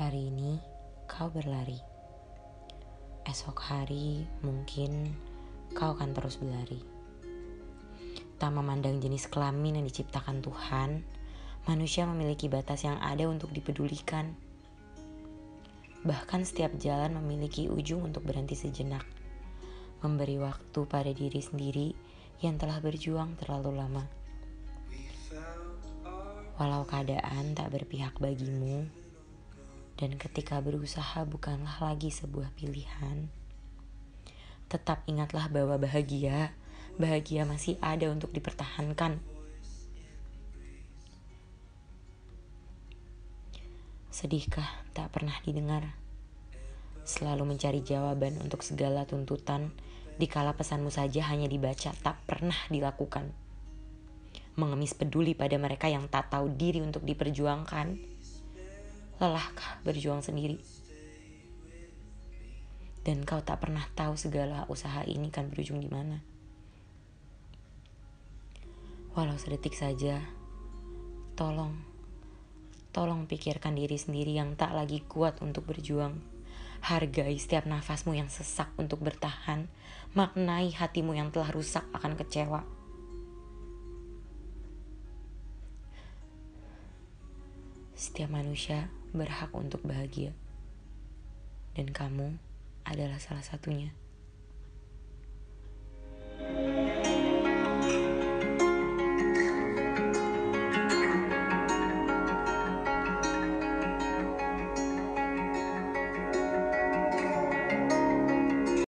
Hari ini kau berlari. Esok hari mungkin kau akan terus berlari. Tak memandang jenis kelamin yang diciptakan Tuhan, manusia memiliki batas yang ada untuk dipedulikan. Bahkan setiap jalan memiliki ujung untuk berhenti sejenak, memberi waktu pada diri sendiri yang telah berjuang terlalu lama. Walau keadaan tak berpihak bagimu, dan ketika berusaha bukanlah lagi sebuah pilihan, tetap ingatlah bahwa bahagia, bahagia masih ada untuk dipertahankan. Sedihkah tak pernah didengar? Selalu mencari jawaban untuk segala tuntutan, dikala pesanmu saja hanya dibaca, tak pernah dilakukan. Mengemis peduli pada mereka yang tak tahu diri untuk diperjuangkan. Lelahkah berjuang sendiri? Dan kau tak pernah tahu segala usaha ini kan berujung di mana. Walau sedetik saja, tolong Tolong pikirkan diri sendiri yang tak lagi kuat untuk berjuang. Hargai setiap nafasmu yang sesak untuk bertahan. Maknai hatimu yang telah rusak akan kecewa. Setiap manusia berhak untuk bahagia. Dan kamu adalah salah satunya.